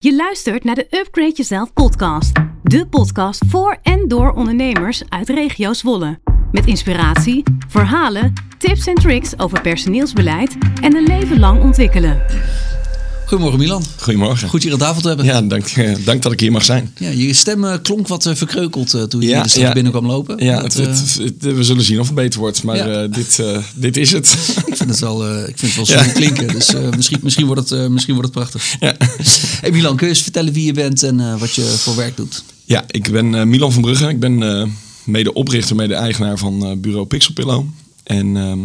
Je luistert naar de Upgrade Jezelf podcast. De podcast voor en door ondernemers uit regio Zwolle. Met inspiratie, verhalen, tips en tricks over personeelsbeleid en een leven lang ontwikkelen. Goedemorgen Milan. Goedemorgen. Goed hier aan tafel te hebben. Ja, dank, eh, dank dat ik hier mag zijn. Ja, je stem eh, klonk wat eh, verkreukeld toen je Ja, de stad ja. binnen kwam lopen. Ja, Dat, het, het- het- we zullen zien of het beter wordt, maar Ja. dit, dit is het. ik vind het wel, eh, ik vind het wel zo klinken. Dus misschien, misschien, wordt het, misschien wordt het prachtig. ja. Hey Milan, kun je eens vertellen wie je bent en wat je voor werk doet? ja, ik ben Milan van Brugge. Ik ben eh, mede-oprichter, mede-eigenaar van eh, bureau Pixelpillow. En ehm,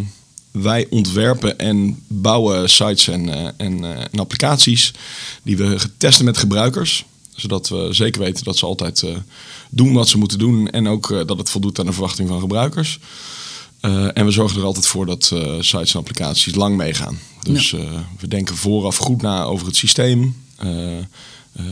wij ontwerpen en bouwen sites en, eh, en, eh, en applicaties die we testen met gebruikers. Zodat we zeker weten dat ze altijd eh, doen wat ze moeten doen en ook dat het voldoet aan de verwachting van gebruikers. En we zorgen er altijd voor dat sites en applicaties lang meegaan. Dus we denken vooraf goed na over het systeem,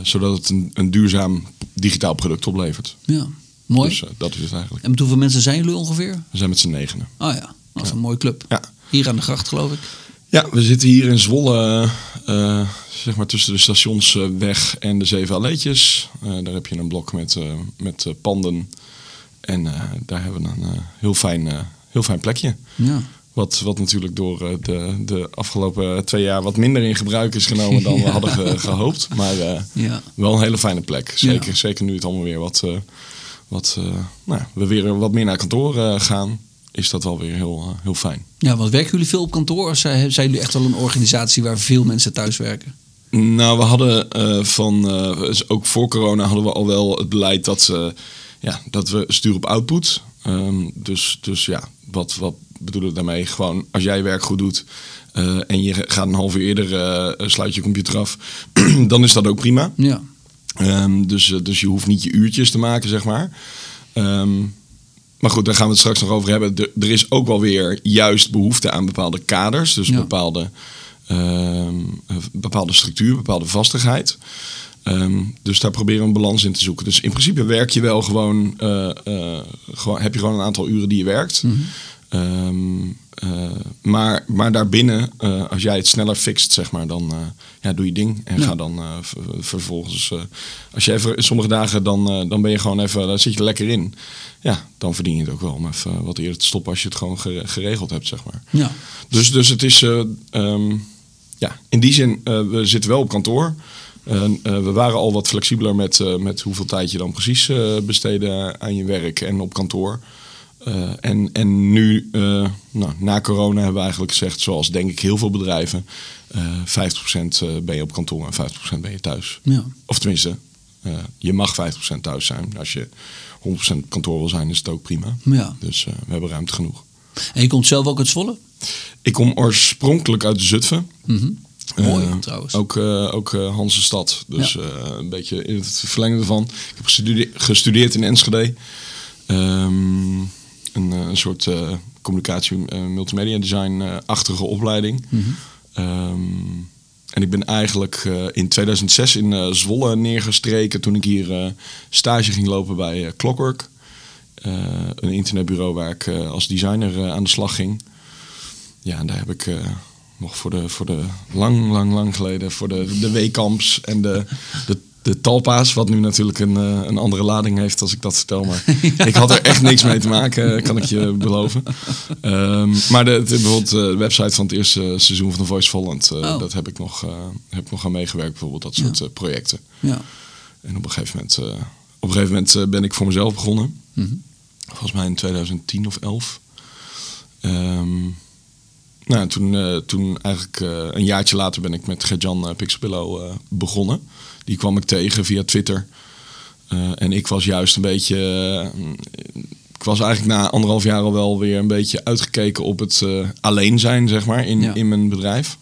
zodat het een, een duurzaam digitaal product oplevert. Ja, mooi. Dus dat is het eigenlijk. En met hoeveel mensen zijn jullie ongeveer? We zijn met z'n negenen. Oh ja, dat is een mooie club. Ja. Hier aan de gracht geloof ik. Ja, we zitten hier in Zwolle, eh, zeg maar tussen de stationsweg en de Zeven Alleetjes. Eh, daar heb je een blok met, eh, met panden. En daar hebben we een heel, fijn, heel fijn plekje. Ja. Wat, wat natuurlijk door de, de afgelopen twee jaar wat minder in gebruik is genomen dan we hadden ge- gehoopt. Maar Ja. wel een hele fijne plek. Zeker, zeker nu het allemaal weer wat, wat nou, we weer wat meer naar kantoor gaan, is dat wel weer heel, eh, heel fijn. ja, want werken jullie veel op kantoor? Of zijn, zijn jullie echt wel een organisatie waar veel mensen thuis werken? Nou, we hadden eh, van, eh, dus ook voor corona hadden we al wel het beleid dat, eh, ja, dat we sturen op output. Ehm, dus, dus ja, wat, wat bedoel ik daarmee? Gewoon als jij werk goed doet en je gaat een half uur eerder, sluit je computer af, dan is dat ook prima. Ja. Ehm, dus, dus je hoeft niet je uurtjes te maken, zeg maar. Ehm, maar goed, daar gaan we het straks nog over hebben. Er, er is ook wel weer juist behoefte aan bepaalde kaders. Dus Ja. bepaalde, eh, bepaalde structuur, bepaalde vastigheid. Ehm, dus daar proberen we een balans in te zoeken. Dus in principe werk je wel gewoon, eh, eh, gewoon heb je gewoon een aantal uren die je werkt. Ehm, eh, maar, maar daarbinnen, eh, als jij het sneller fixt, zeg maar, dan eh, ja, doe je ding. En Ja. ga dan vervolgens, als je even sommige dagen, dan, dan ben je gewoon even, dan zit je er lekker in. Ja, dan verdien je het ook wel om even wat eerder te stoppen als je het gewoon gere- geregeld hebt, zeg maar. Ja. Dus, dus het is, eh, ehm, ja, in die zin, we zitten wel op kantoor. We waren al wat flexibeler met, met hoeveel tijd je dan precies besteden aan je werk en op kantoor. Eh, en, en nu, eh, nou, na corona, hebben we eigenlijk gezegd, zoals denk ik heel veel bedrijven, eh 50% ben je op kantoor en 50% ben je thuis. Ja. Of tenminste, eh, je mag 50% thuis zijn. Als je 100% op kantoor wil zijn, is het ook prima. Ja. Dus eh, we hebben ruimte genoeg. En je komt zelf ook uit Zwolle? Ik kom oorspronkelijk uit Zutphen. Mhm. Mooi Eh, trouwens. Ook, eh ook eh, Hansestad. Dus eh, een beetje in het verlengde ervan. Ik heb gestudeerd, gestudeerd in Enschede. Ehm, een, eh, een soort eh, communicatie, eh, multimedia design-achtige opleiding. Ehm, en ik ben eigenlijk in 2006 in Zwolle neergestreken toen ik hier stage ging lopen bij Clockwork. Een internetbureau waar ik als designer aan de slag ging. Ja, en daar heb ik nog voor de, voor de lang, lang, lang geleden, voor de, de weekamps en de, de, de talpa's, wat nu natuurlijk een, eh, een andere lading heeft als ik dat vertel. Maar ik had er echt niks mee te maken, eh, kan ik je beloven. Ehm, maar de, de, bijvoorbeeld eh, de website van het eerste seizoen van The Voice Holland, Oh. dat heb ik, nog, heb ik nog aan meegewerkt, bijvoorbeeld dat soort projecten. Ja. En op een gegeven moment, op een gegeven moment ben ik voor mezelf begonnen. Mhm. Volgens mij in 2010 of 11. Ehm, nou, toen, eh, toen eigenlijk eh, een jaartje later ben ik met Gerjan uh, Pixelpillow eh, begonnen. Die kwam ik tegen via Twitter. En ik was juist een beetje... ik was eigenlijk na anderhalf jaar al wel weer een beetje uitgekeken op het alleen zijn, zeg maar, in, Ja. in mijn bedrijf.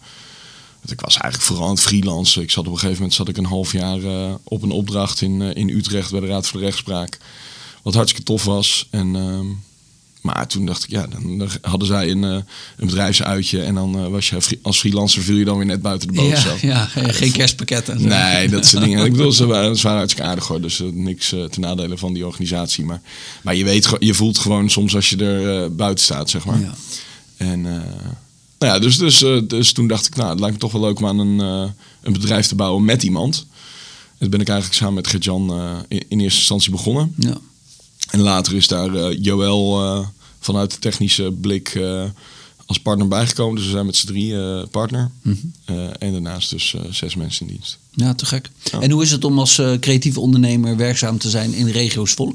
Want ik was eigenlijk vooral aan het freelancen. Ik zat op een gegeven moment zat ik een half jaar op een opdracht in, in Utrecht bij de Raad voor de Rechtspraak. Wat hartstikke tof was. En, ehm, maar toen dacht ik, ja, dan, hadden zij een, eh, een bedrijfsuitje. En dan eh, was je als freelancer viel je dan weer net buiten de boot. Ja, zo. ja, geen kerstpakketten. Nee, dat soort dingen. Ik bedoel, ze waren, ze waren hartstikke aardig hoor. Dus eh, niks eh, ten nadele van die organisatie. Maar, maar je weet, je voelt gewoon soms als je er buiten staat, zeg maar. Ja. En nou ja, dus, dus, dus toen dacht ik, nou, het lijkt me toch wel leuk om aan een, een bedrijf te bouwen met iemand. Dat ben ik eigenlijk samen met Gert-Jan in, in eerste instantie begonnen. Ja. En later is daar eh, Joël eh, vanuit de technische blik eh, als partner bijgekomen. Dus we zijn met z'n drie partner. Eh, en daarnaast dus zes mensen in dienst. ja, te gek. Ja. En hoe is het om als creatieve ondernemer werkzaam te zijn in regio's Zwolle?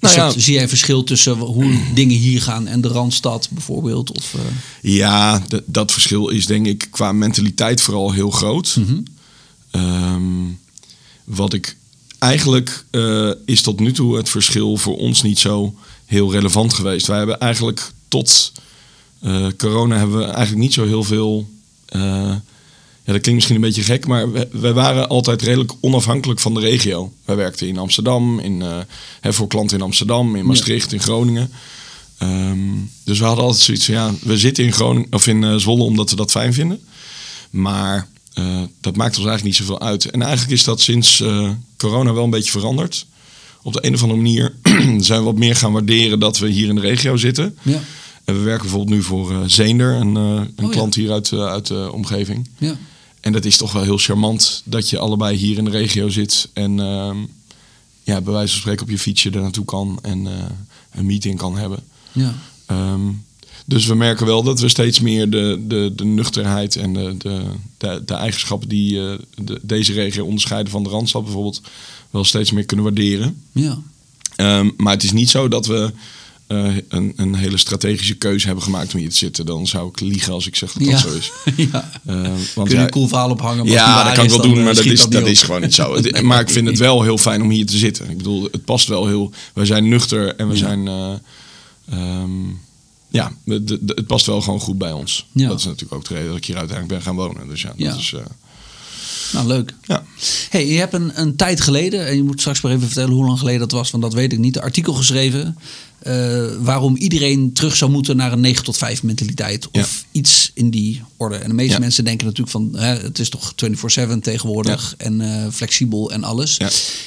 Nou ja. zie jij een verschil tussen hoe dingen hier gaan en de Randstad bijvoorbeeld? Of, Ja, dat verschil is denk ik qua mentaliteit vooral heel groot. Ehm, wat ik eigenlijk eh, is tot nu toe het verschil voor ons niet zo heel relevant geweest. Wij hebben eigenlijk tot eh, corona hebben we eigenlijk niet zo heel veel. eh, ja, dat klinkt misschien een beetje gek, maar we, waren altijd redelijk onafhankelijk van de regio. Wij werkten in Amsterdam, in, hè, voor klanten in Amsterdam, in Maastricht, in Groningen. Ehm, dus we hadden altijd zoiets van ja, we zitten in Groningen of in Zwolle omdat we dat fijn vinden. Maar eh, dat maakt ons eigenlijk niet zoveel uit. En eigenlijk is dat sinds eh, corona wel een beetje veranderd. Op de een of andere manier zijn we wat meer gaan waarderen dat we hier in de regio zitten. ja. En we werken bijvoorbeeld nu voor eh Zeender, een, een ja. klant hier uit, uit de omgeving. Ja. En dat is toch wel heel charmant dat je allebei hier in de regio zit. En ehm, ja, bij wijze van spreken op je fietsje er naartoe kan en een meeting kan hebben. Ja. Ehm, dus we merken wel dat we steeds meer de, de, de nuchterheid en de, de, de, de eigenschappen die eh, de, deze regio onderscheiden van de Randstad bijvoorbeeld wel steeds meer kunnen waarderen. Ja. Ehm, maar het is niet zo dat we eh, een, een hele strategische keuze hebben gemaakt om hier te zitten. Dan zou ik liegen als ik zeg dat dat zo is. ja. Eh, want Kun je een cool verhaal ophangen? ja, dat kan ik wel doen, eh, maar dat, is, dat is gewoon niet zo. Nee. Maar ik vind het wel heel fijn om hier te zitten. Ik bedoel, het past wel heel... Wij zijn nuchter en we zijn... eh, ehm, ja, de- de- de- het past wel gewoon goed bij ons. Ja. Dat is natuurlijk ook de reden dat ik hier uiteindelijk ben gaan wonen. Dus ja, dat Ja. is... eh, Nou, leuk. ja. Hey, je hebt een, een tijd geleden, en je moet straks maar even vertellen hoe lang geleden dat was, want dat weet ik niet, een artikel geschreven eh, waarom iedereen terug zou moeten naar een 9 tot 5 mentaliteit of iets in die orde. En de meeste Ja. mensen denken natuurlijk van hè, het is toch 24/7 tegenwoordig en eh, flexibel en alles.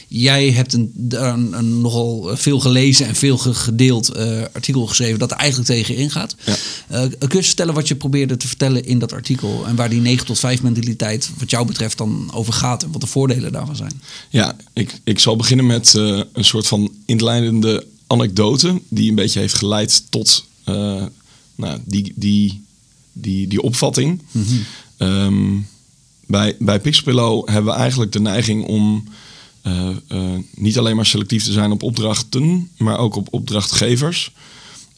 Jij hebt een, een, een nogal veel gelezen en veel ge- gedeeld eh, artikel geschreven dat er eigenlijk tegen ingaat. Ja. Kun je vertellen wat je probeerde te vertellen in dat artikel en waar die 9 tot 5 mentaliteit wat jou betreft dan over gaat en wat de voordelen daarvan zijn? Ja, ik, ik zal beginnen met een soort van inleidende anekdote die een beetje heeft geleid tot eh, nou, die, die, die, die opvatting. Ehm, bij, bij Pixpillow hebben we eigenlijk de neiging om eh, eh, niet alleen maar selectief te zijn op opdrachten, maar ook op opdrachtgevers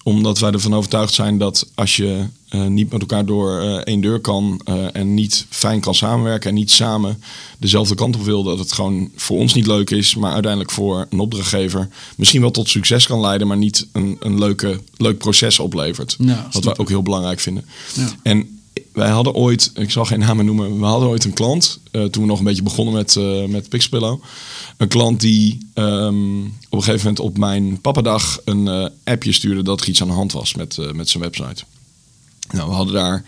omdat wij ervan overtuigd zijn dat als je eh, niet met elkaar door eh, één deur kan eh, en niet fijn kan samenwerken en niet samen dezelfde kant op wil, dat het gewoon voor ons niet leuk is, maar uiteindelijk voor een opdrachtgever misschien wel tot succes kan leiden, maar niet een, een leuke, leuk proces oplevert. Ja, wat wij ook heel belangrijk vinden. Ja. En wij hadden ooit, ik zal geen namen noemen, we hadden ooit een klant, eh, toen we nog een beetje begonnen met, eh met Pixpillow. Een klant die ehm, op een gegeven moment op mijn pappadag een eh, appje stuurde dat er iets aan de hand was met, met zijn website. Nou, we hadden daar,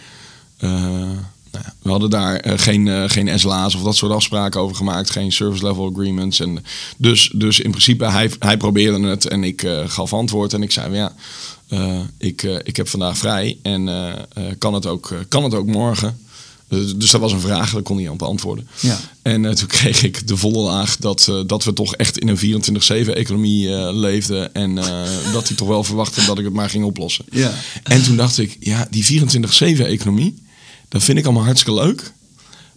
nou ja, we hadden daar geen, geen SLA's of dat soort afspraken over gemaakt, geen service level agreements. En dus, dus in principe, hij, hij probeerde het en ik gaf antwoord en ik zei, ja, ik, eh, ik heb vandaag vrij en eh, eh, kan, het ook, eh, kan het ook morgen? Dus, dat was een vraag, daar kon hij aan beantwoorden. Ja. En eh, toen kreeg ik de volle laag dat, eh, dat we toch echt in een 24-7-economie eh, leefden. En eh, dat hij toch wel verwachtte dat ik het maar ging oplossen. Ja. En toen dacht ik, ja, die 24-7-economie, dat vind ik allemaal hartstikke leuk.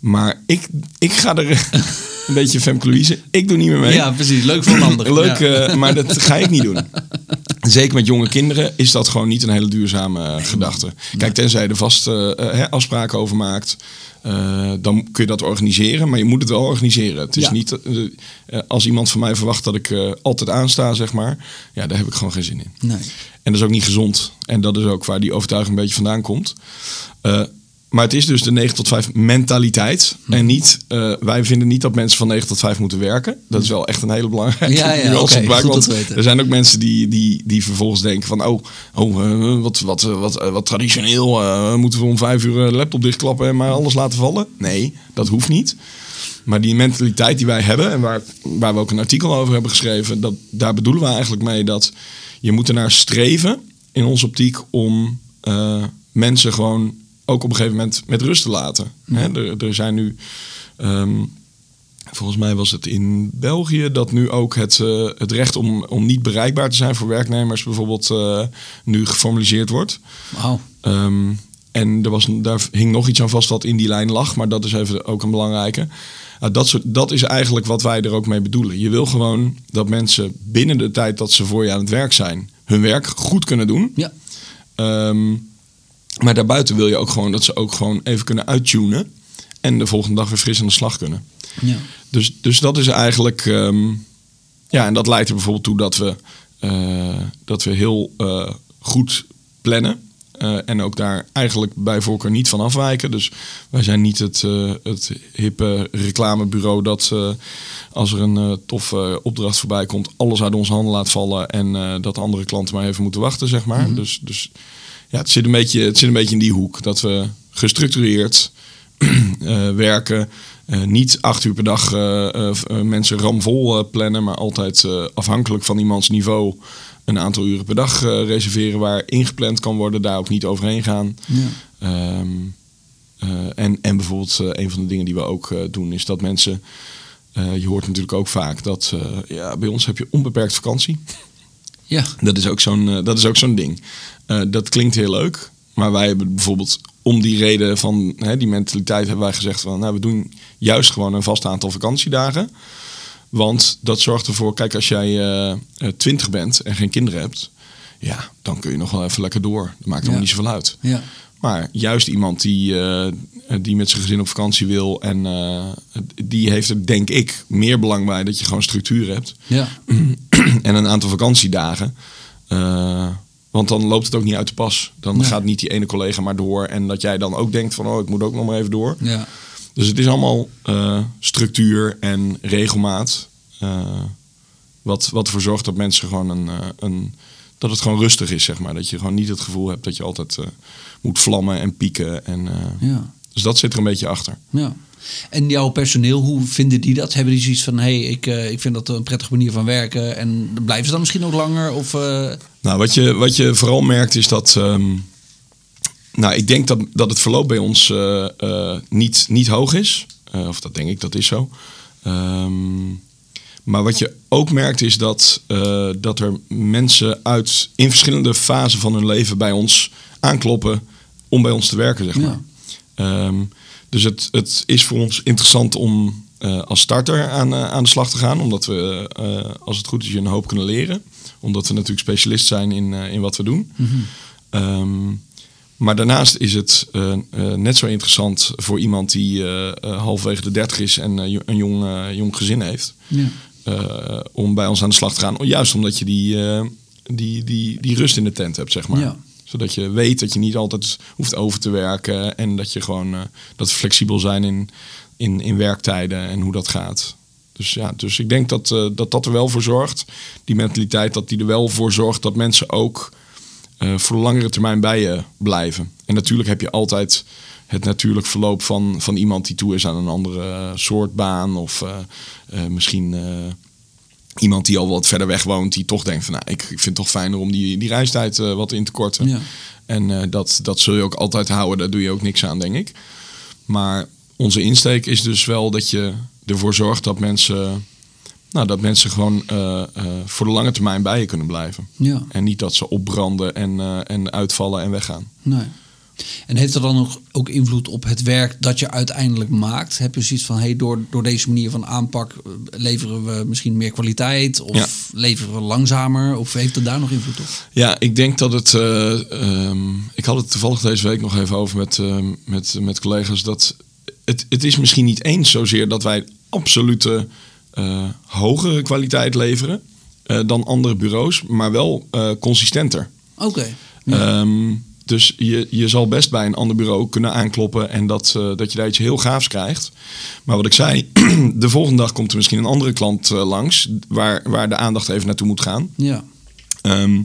Maar ik, ik ga er een beetje Femke Louise, ik doe niet meer mee. Ja, precies. Leuk voor een ander. Leuk, Ja. eh, maar dat ga ik niet doen. Zeker met jonge kinderen is dat gewoon niet een hele duurzame eh, gedachte. Kijk, tenzij je er vast eh, eh, hè, afspraken over maakt, dan kun je dat organiseren. Maar je moet het wel organiseren. Het is Ja. niet, als iemand van mij verwacht dat ik altijd aansta, zeg maar. Ja, daar heb ik gewoon geen zin in. Nee. En dat is ook niet gezond. En dat is ook waar die overtuiging een beetje vandaan komt. Maar het is dus de 9 tot 5 mentaliteit. Hm. En niet, eh, wij vinden niet dat mensen van 9 tot 5 moeten werken. Dat is wel echt een hele belangrijke Ja, ja, goed want. Er zijn ook mensen die, die, die vervolgens denken van... oh, oh eh, wat, wat, wat, eh, wat traditioneel. eh, moeten we om vijf uur de laptop dichtklappen en maar alles laten vallen? Nee, dat hoeft niet. Maar die mentaliteit die wij hebben en waar, waar we ook een artikel over hebben geschreven, dat, daar bedoelen we eigenlijk mee dat je moet ernaar streven in onze optiek om mensen gewoon ook op een gegeven moment met rust te laten. Hè, er, er zijn nu ehm, volgens mij was het in België dat nu ook het, eh, het recht om, om niet bereikbaar te zijn voor werknemers bijvoorbeeld eh, nu geformaliseerd wordt. Wauw. Ehm, en er was, daar hing nog iets aan vast wat in die lijn lag, maar dat is even ook een belangrijke. Nou, dat, soort, dat is eigenlijk wat wij er ook mee bedoelen. Je wil gewoon dat mensen binnen de tijd dat ze voor je aan het werk zijn, hun werk goed kunnen doen. Ja. Ehm, maar daarbuiten wil je ook gewoon dat ze ook gewoon even kunnen uittunen. En de volgende dag weer fris aan de slag kunnen. Ja. Dus, dus dat is eigenlijk. ehm, ja, en dat leidt er bijvoorbeeld toe dat we, eh, dat we heel eh, goed plannen. Eh, en ook daar eigenlijk bij voorkeur niet van afwijken. Dus wij zijn niet het, het hippe reclamebureau dat als er een toffe opdracht voorbij komt, alles uit onze handen laat vallen. En dat andere klanten maar even moeten wachten, zeg maar. Dus, dus ja, het zit, een beetje, het zit een beetje in die hoek. Dat we gestructureerd eh, werken. Eh, niet acht uur per dag eh, mensen ramvol plannen, maar altijd afhankelijk van iemands niveau een aantal uren per dag reserveren waar ingepland kan worden, daar ook niet overheen gaan. Ja. Ehm, eh, en, en bijvoorbeeld een van de dingen die we ook doen is dat mensen, je hoort natuurlijk ook vaak dat ja, bij ons heb je onbeperkt vakantie. Ja. Dat is ook zo'n dat is ook zo'n ding. Eh, dat klinkt heel leuk, maar wij hebben bijvoorbeeld om die reden van hè, die mentaliteit hebben wij gezegd van nou we doen juist gewoon een vast aantal vakantiedagen. Want dat zorgt ervoor, kijk als jij eh, twintig bent en geen kinderen hebt, ja, dan kun je nog wel even lekker door. Dat maakt allemaal Ja. niet zoveel uit. Ja. Maar juist iemand die, eh, die met zijn gezin op vakantie wil en eh, die heeft er denk ik meer belang bij dat je gewoon structuur hebt Ja. en een aantal vakantiedagen. Want dan loopt het ook niet uit de pas. Dan Nee. gaat niet die ene collega maar door. En dat jij dan ook denkt van, oh, ik moet ook nog maar even door. Ja. Dus het is allemaal eh, structuur en regelmaat. eh, wat, wat ervoor zorgt dat mensen gewoon een, eh, een... Dat het gewoon rustig is, zeg maar. Dat je gewoon niet het gevoel hebt dat je altijd moet vlammen en pieken. En, Ja. Dus dat zit er een beetje achter. Ja. En jouw personeel, hoe vinden die dat? Hebben die zoiets van, hé, hey, ik, eh, ik vind dat een prettige manier van werken. En blijven ze dan misschien ook langer? Of, eh, Nou, wat je, wat je vooral merkt is dat. ehm, nou, ik denk dat, dat het verloop bij ons eh, niet, niet hoog is. Of dat denk ik, dat is zo. Ehm, maar wat je ook merkt is dat, dat er mensen uit in verschillende fasen van hun leven bij ons aankloppen om bij ons te werken, zeg maar. Ehm, dus het, het is voor ons interessant om eh, als starter aan, eh, aan de slag te gaan. Omdat we, eh, als het goed is, je een hoop kunnen leren. Omdat we natuurlijk specialist zijn in, in wat we doen. Ehm, maar daarnaast is het net zo interessant voor iemand die halverwege de 30 is en een jong, jong gezin heeft. ja. om bij ons aan de slag te gaan. Juist omdat je die, die, die, die rust in de tent hebt, zeg maar. Ja. Zodat je weet dat je niet altijd hoeft over te werken. En dat je gewoon eh, dat flexibel zijn in, in, in werktijden en hoe dat gaat. Dus ja, dus ik denk dat, eh, dat dat er wel voor zorgt. Die mentaliteit, dat die er wel voor zorgt dat mensen ook eh, voor de langere termijn bij je blijven. En natuurlijk heb je altijd het natuurlijk verloop van, van iemand die toe is aan een andere soort baan. Of misschien iemand die al wat verder weg woont, die toch denkt van nou, ik, vind het toch fijner om die, die reistijd eh, wat in te korten. Ja. En eh, dat, dat zul je ook altijd houden, daar doe je ook niks aan, denk ik. Maar onze insteek is dus wel dat je ervoor zorgt dat mensen, nou, dat mensen gewoon eh, voor de lange termijn bij je kunnen blijven. Ja. En niet dat ze opbranden en, en uitvallen en weggaan. Nee. En heeft dat dan nog ook invloed op het werk dat je uiteindelijk maakt? Heb je zoiets van, hey, door, door deze manier van aanpak eh, leveren we misschien meer kwaliteit? Of Ja. leveren we langzamer? Of heeft het daar nog invloed op? Ja, ik denk dat het. eh, ehm, ik had het toevallig deze week nog even over met, ehm, met, met collega's. Dat het, het is misschien niet eens zozeer dat wij absolute eh, hogere kwaliteit leveren dan andere bureaus, maar wel consistenter. Oké. Ehm, dus je, je zal best bij een ander bureau kunnen aankloppen en dat, eh, dat je daar iets heel gaafs krijgt. Maar wat ik zei, de volgende dag komt er misschien een andere klant eh, langs waar, waar de aandacht even naartoe moet gaan. Ja. Ehm,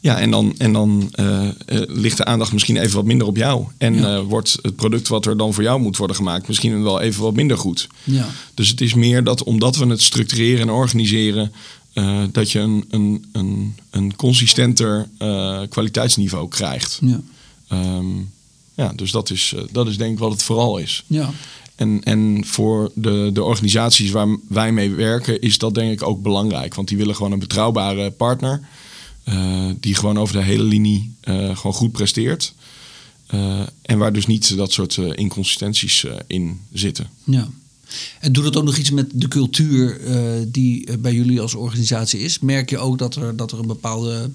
ja, en dan, en dan eh, ligt de aandacht misschien even wat minder op jou. En Ja. wordt het product wat er dan voor jou moet worden gemaakt misschien wel even wat minder goed. Ja. Dus het is meer dat omdat we het structureren en organiseren, eh, dat je een, een, een, een consistenter eh, kwaliteitsniveau krijgt. Ja. Ehm, ja, dus dat is, eh, dat is denk ik wat het vooral is. Ja. En, en voor de, de organisaties waar wij mee werken, is dat denk ik ook belangrijk. Want die willen gewoon een betrouwbare partner. die gewoon over de hele linie gewoon goed presteert. En waar dus niet dat soort inconsistenties in zitten. Ja. En doet het ook nog iets met de cultuur eh, die eh, bij jullie als organisatie is? Merk je ook dat er, dat er een bepaalde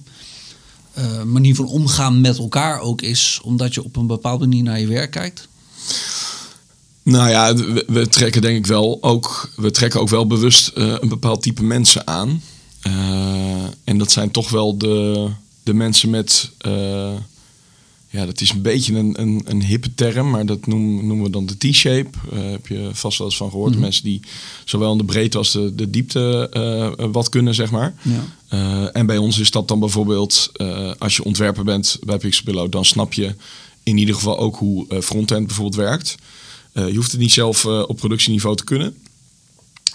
eh, manier van omgaan met elkaar ook is, omdat je op een bepaalde manier naar je werk kijkt? Nou ja, we, trekken denk ik wel ook, we trekken ook wel bewust een bepaald type mensen aan. En dat zijn toch wel de, de mensen met, ja, dat is een beetje een, een, een hippe term, maar dat noemen, noemen we dan de T-shape. Eh, heb je vast wel eens van gehoord. Mensen die zowel in de breedte als de, de diepte eh, wat kunnen, zeg maar. Ja. Eh, en bij ons is dat dan bijvoorbeeld, als je ontwerper bent bij Pixelpillow, dan snap je in ieder geval ook hoe frontend bijvoorbeeld werkt. Je hoeft het niet zelf op productieniveau te kunnen,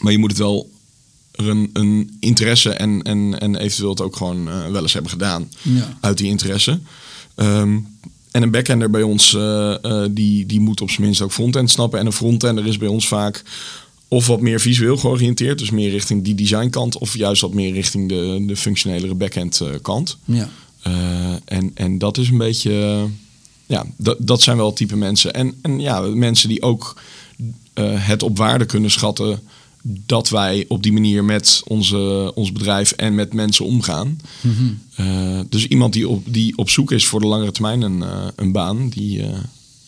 maar je moet het wel een, een interesse en, en, en eventueel het ook gewoon wel eens hebben gedaan Ja. uit die interesse. Ehm, en een backender bij ons, eh, eh, die, die moet op zijn minst ook frontend snappen. En een frontender is bij ons vaak of wat meer visueel georiënteerd, dus meer richting die designkant, of juist wat meer richting de, de functionelere backend eh, kant. Ja. En, en dat is een beetje, ja, dat, dat zijn wel type mensen. En, en ja, mensen die ook het op waarde kunnen schatten dat wij op die manier met onze, ons bedrijf en met mensen omgaan. Eh, dus iemand die op, die op zoek is voor de langere termijn een, eh, een baan, die, eh,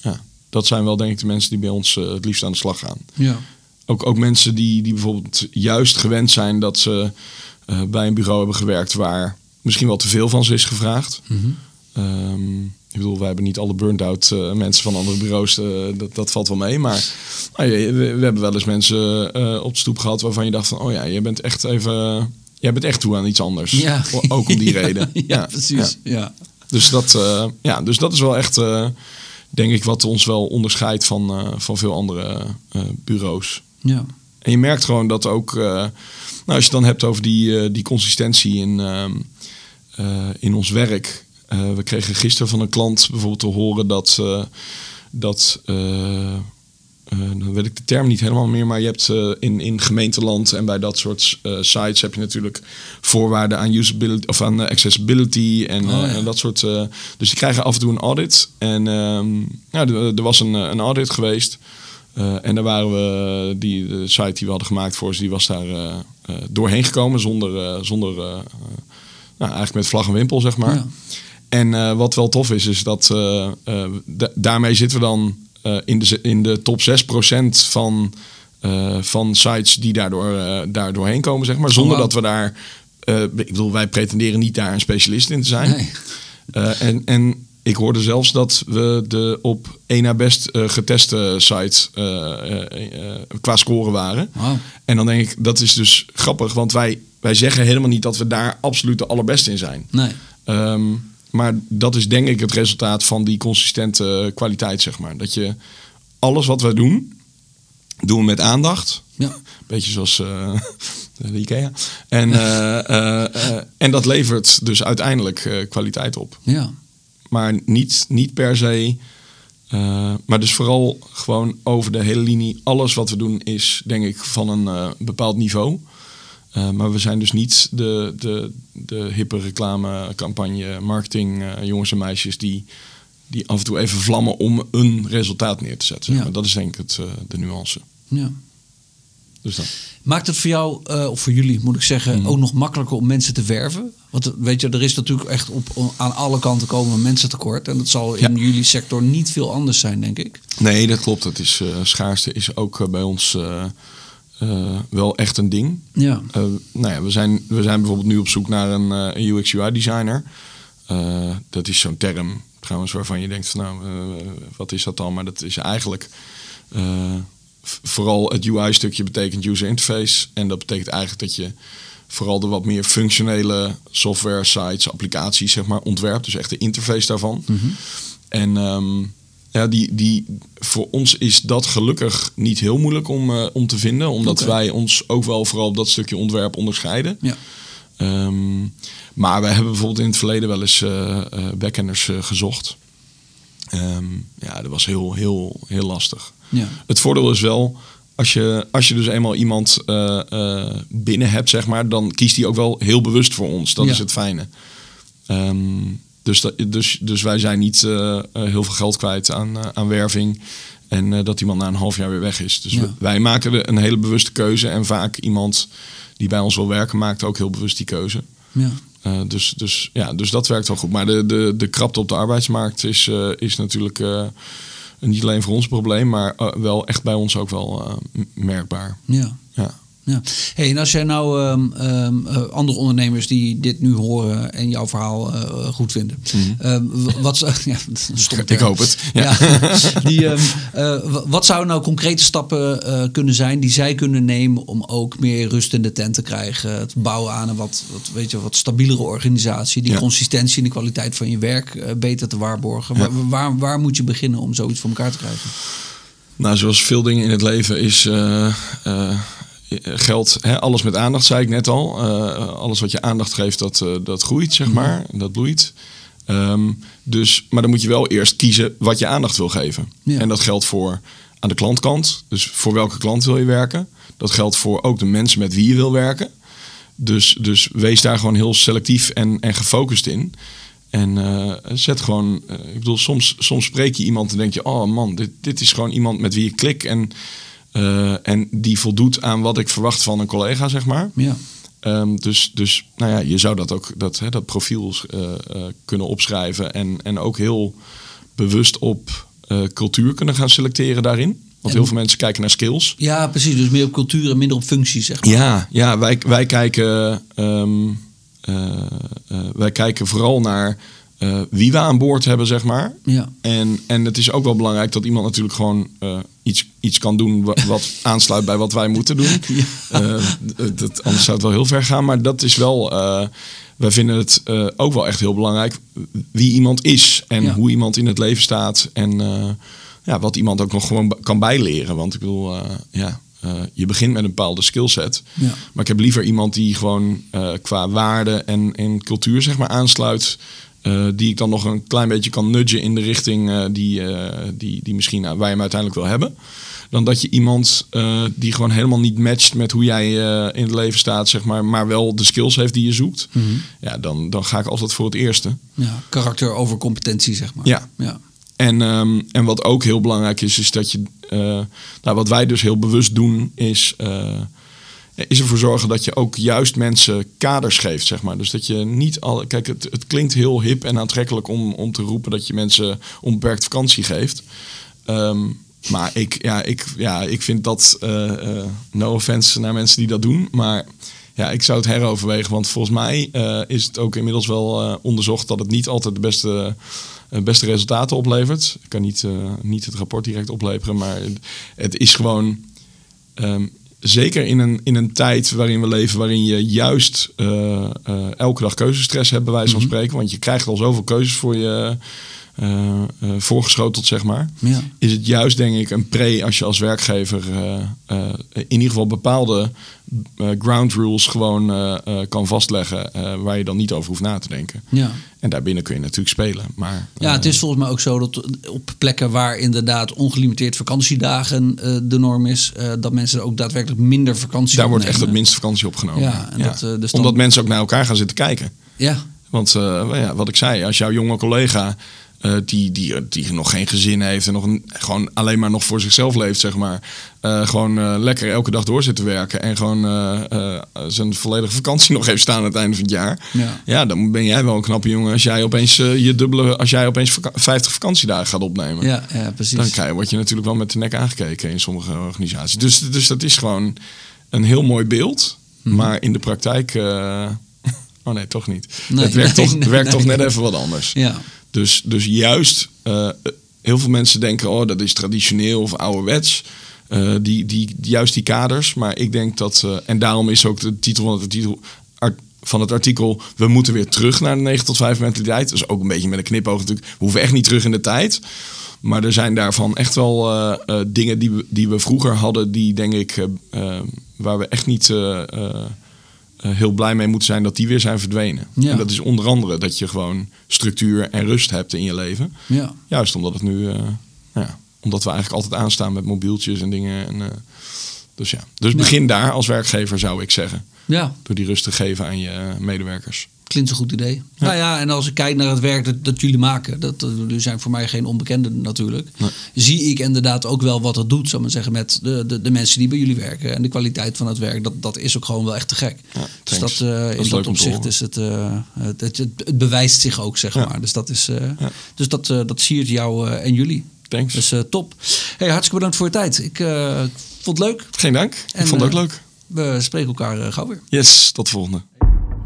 ja, dat zijn wel denk ik de mensen die bij ons het liefst aan de slag gaan. Ja. Ook, ook mensen die, die bijvoorbeeld juist gewend zijn dat ze bij een bureau hebben gewerkt waar misschien wel te veel van ze is gevraagd. Ehm, ik bedoel, wij hebben niet alle burnt-out eh, mensen van andere bureaus, eh, dat, dat valt wel mee. Maar nou, we, we hebben wel eens mensen eh, op de stoep gehad waarvan je dacht van, oh ja, je bent echt even, jij bent echt toe aan iets anders. Ja. Ook om die reden. ja, precies. Ja. Dus dat, ja, dus dat is wel echt, denk ik, wat ons wel onderscheidt van, van veel andere bureaus. Ja. En je merkt gewoon dat ook, nou, als je het dan hebt over die, die consistentie in, ehm, eh, in ons werk. Eh, we kregen gisteren van een klant bijvoorbeeld te horen dat, eh, dat eh, dan weet ik de term niet helemaal meer, maar je hebt in, in gemeenteland en bij dat soort sites heb je natuurlijk voorwaarden aan usability of aan accessibility en, Oh, ja. en dat soort. dus die krijgen af en toe een audit. En ehm, ja, er, was een, een audit geweest. En daar waren we, die, de site die we hadden gemaakt voor ze, die was daar doorheen gekomen zonder, zonder nou, eigenlijk met vlag en wimpel, zeg maar. Ja. En eh, wat wel tof is, is dat eh, eh, da- daarmee zitten we dan in, de, in de top 6% van, van sites die daardoor, eh daar doorheen komen, zeg maar. Zonder Oh, wauw. dat we daar, ik bedoel, wij pretenderen niet daar een specialist in te zijn. Nee. En, en ik hoorde zelfs dat we de op één na best geteste site qua score waren. En dan denk ik, dat is dus grappig, want wij, wij zeggen helemaal niet dat we daar absoluut de allerbeste in zijn. Nee. Ehm, maar dat is denk ik het resultaat van die consistente kwaliteit, zeg maar. Dat je alles wat wij doen, doen we met aandacht. Ja. Beetje zoals eh, de IKEA. En, eh, eh, en dat levert dus uiteindelijk kwaliteit op. Ja. Maar niet, niet per se. maar dus vooral gewoon over de hele linie. Alles wat we doen is, denk ik, van een bepaald niveau. Eh, maar we zijn dus niet de, de, de hippe reclamecampagne, marketing eh, jongens en meisjes die, die af en toe even vlammen om een resultaat neer te zetten. zeg Ja. maar. Dat is denk ik het, eh, de nuance. ja. Dus dat. Maakt het voor jou, of voor jullie moet ik zeggen, Mhm. ook nog makkelijker om mensen te werven? Want weet je, er is natuurlijk echt op, aan alle kanten komen mensen tekort. En dat zal in Ja. jullie sector niet veel anders zijn, denk ik. Nee, dat klopt. Het is, schaarste is ook bij ons eh, wel echt een ding. Ja. Eh, nou ja, we zijn, we zijn bijvoorbeeld nu op zoek naar een, eh, een UX-UI-designer. Dat is zo'n term trouwens waarvan je denkt van nou, wat is dat dan? Maar dat is eigenlijk vooral het UI-stukje betekent user interface. En dat betekent eigenlijk dat je vooral de wat meer functionele software, sites, applicaties zeg maar ontwerpt. Dus echt de interface daarvan. En ehm, ja, die, die, voor ons is dat gelukkig niet heel moeilijk om, eh, om te vinden. Omdat wij ons ook wel vooral op dat stukje ontwerp onderscheiden. Ja. Ehm, maar wij hebben bijvoorbeeld in het verleden wel eens eh backenders gezocht. Ehm, ja, dat was heel, heel, heel lastig. Ja. Het voordeel is wel, als je, als je dus eenmaal iemand binnen hebt, zeg maar, dan kiest hij ook wel heel bewust voor ons. Dat Ja. is het fijne. Ehm, dus, dat, dus, dus wij zijn niet eh, eh, heel veel geld kwijt aan, eh, aan werving. En dat iemand na een half jaar weer weg is. Dus Ja. wij maken een hele bewuste keuze. En vaak iemand die bij ons wil werken, maakt ook heel bewust die keuze. Ja. Dus, dus, ja, dus dat werkt wel goed. Maar de, de, de krapte op de arbeidsmarkt is, is natuurlijk niet alleen voor ons een probleem, maar wel echt bij ons ook wel merkbaar. Ja. Ja. Ja. Hey, en als jij nou ehm, ehm, eh, andere ondernemers die dit nu horen en jouw verhaal eh, goed vinden, ehm, w- wat zou, ja, Ik hoop het. Ja. die, ehm, eh, wat zouden nou concrete stappen kunnen zijn die zij kunnen nemen om ook meer rust in de tent te krijgen, het bouwen aan een wat, wat, weet je, wat stabielere organisatie, die Ja. consistentie en de kwaliteit van je werk beter te waarborgen. Waar, waar, waar moet je beginnen om zoiets voor elkaar te krijgen? Nou, zoals veel dingen in het leven is geld, hè, alles met aandacht, zei ik net al. Eh, alles wat je aandacht geeft, dat, eh, dat groeit, zeg maar. Dat bloeit. Ehm, dus, maar dan moet je wel eerst kiezen wat je aandacht wil geven. Ja. En dat geldt voor aan de klantkant. Dus voor welke klant wil je werken? Dat geldt voor ook de mensen met wie je wil werken. Dus, dus wees daar gewoon heel selectief en, en gefocust in. En eh, zet gewoon, eh, ik bedoel, soms, soms spreek je iemand en denk je, oh man, dit, dit is gewoon iemand met wie ik klik. En, eh, en die voldoet aan wat ik verwacht van een collega, zeg maar. Ja. Ehm, dus, dus nou ja, je zou dat ook, dat, hè, dat profiel eh, eh, kunnen opschrijven. En, en ook heel bewust op cultuur kunnen gaan selecteren daarin. Want heel veel mensen kijken naar skills. ja, precies. Dus meer op cultuur en minder op functie, zeg maar. Ja, ja wij, wij, kijken, ehm, eh, eh, wij kijken vooral naar eh, wie we aan boord hebben, zeg maar. Ja. En, en het is ook wel belangrijk dat iemand natuurlijk gewoon eh, iets, iets kan doen wa- wat aansluit bij wat wij moeten doen. Eh, dat, anders zou het wel heel ver gaan. Maar dat is wel, wij vinden het ook wel echt heel belangrijk wie iemand is. En Ja. hoe iemand in het leven staat. En ja, wat iemand ook nog gewoon kan bijleren. Want ik bedoel, eh, ja, je begint met een bepaalde skillset. Ja. Maar ik heb liever iemand die gewoon qua waarde en, en cultuur zeg maar aansluit. Eh, die ik dan nog een klein beetje kan nudgen in de richting eh, die, eh, die, die misschien je hem uiteindelijk wil hebben. Dan dat je iemand die gewoon helemaal niet matcht met hoe jij in het leven staat, zeg maar, maar wel de skills heeft die je zoekt. Ja, dan, dan ga ik altijd voor het eerste. Ja, karakter over competentie, zeg maar. Ja. ja. En, ehm, en wat ook heel belangrijk is, is dat je. nou, wat wij dus heel bewust doen, is. Is ervoor zorgen dat je ook juist mensen kaders geeft, zeg maar. Dus dat je niet al. Kijk, het, het klinkt heel hip en aantrekkelijk om, om te roepen dat je mensen onbeperkt vakantie geeft. Ehm, maar ik, ja, ik, ja, ik vind dat. eh, eh, no offense naar mensen die dat doen. Maar ja, ik zou het heroverwegen. Want volgens mij eh, is het ook inmiddels wel onderzocht dat het niet altijd de beste, beste resultaten oplevert. Ik kan niet, niet het rapport direct opleveren, maar het, het is gewoon. ehm, zeker in een, in een tijd waarin we leven, waarin je juist eh, eh, elke dag keuzestress hebt, bij wijze van spreken. Want je krijgt al zoveel keuzes voor je voorgeschoteld, zeg maar. Ja. Is het juist, denk ik, een pre als je als werkgever eh, eh, in ieder geval bepaalde eh, ground rules gewoon eh, eh, kan vastleggen eh, waar je dan niet over hoeft na te denken. Ja. En daarbinnen kun je natuurlijk spelen. Maar, Ja, het eh, is volgens mij ook zo dat op plekken waar inderdaad ongelimiteerd vakantiedagen eh, de norm is, eh, dat mensen ook daadwerkelijk minder vakantie daar wordt echt het minste vakantie opgenomen. Ja, en dat, eh, dus dan- Omdat mensen ook naar elkaar gaan zitten kijken. Ja, Want eh, ja, wat ik zei, als jouw jonge collega eh, die, die, die nog geen gezin heeft en nog een, gewoon alleen maar nog voor zichzelf leeft, zeg maar, eh, gewoon eh, lekker elke dag door zit te werken en gewoon zijn volledige vakantie nog heeft staan aan het einde van het jaar. Ja. dan ben jij wel een knappe jongen als jij opeens je dubbele, als jij opeens vaka- 50 vakantiedagen gaat opnemen. ja, ja precies. Dan krijg, word je natuurlijk wel met de nek aangekeken in sommige organisaties. Dus, dus dat is gewoon een heel mooi beeld. Mhm. Maar in de praktijk. oh nee, toch niet. Nee, het werkt, nee, toch, nee, werkt toch net even wat anders. Ja, Dus, dus juist, eh, heel veel mensen denken: oh, dat is traditioneel of ouderwets. Eh, die, die, juist die kaders. Maar ik denk dat. eh, en daarom is ook de titel van het artikel. we moeten weer terug naar de 9 tot 5 mentaliteit. Dus ook een beetje met een knipoog natuurlijk. We hoeven echt niet terug in de tijd. Maar er zijn daarvan echt wel dingen die we, die we vroeger hadden, die denk ik, waar we echt niet heel blij mee moeten zijn dat die weer zijn verdwenen. Ja. En dat is onder andere dat je gewoon structuur en rust hebt in je leven. ja. Juist omdat het nu eh, ja, omdat we eigenlijk altijd aanstaan met mobieltjes en dingen. En, dus ja, dus begin daar als werkgever zou ik zeggen. Ja. Door die rust te geven aan je medewerkers. Klinkt een goed idee. Nou ja, en als ik kijk naar het werk dat, dat jullie maken, dat, dat zijn voor mij geen onbekenden natuurlijk. Zie ik inderdaad ook wel wat het doet, zou maar zeggen, met de, de, de, mensen die bij jullie werken. En de kwaliteit van het werk, dat, dat is ook gewoon wel echt te gek. Ja, dus dat, uh, dat in dat opzicht is het, uh, het, het, het, bewijst zich ook, zeg maar. Dus dat is, uh, dus dat, dat siert jou en jullie. Thanks. Dus top. Hey, hartstikke bedankt voor je tijd. Ik vond het leuk. Geen dank. En, ik vond het ook leuk. We spreken elkaar gauw weer. Yes, tot de volgende.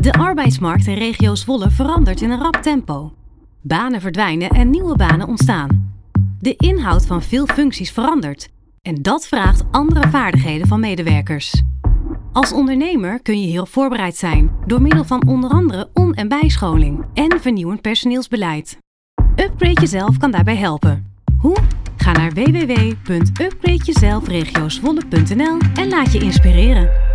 De arbeidsmarkt in regio Zwolle verandert in een rap tempo. Banen verdwijnen en nieuwe banen ontstaan. De inhoud van veel functies verandert en dat vraagt andere vaardigheden van medewerkers. Als ondernemer kun je heel voorbereid zijn door middel van onder andere on- en bijscholing en vernieuwend personeelsbeleid. Upgrade Jezelf kan daarbij helpen. Hoe? Ga naar www.upgradejezelfregiozwolle.nl en laat je inspireren.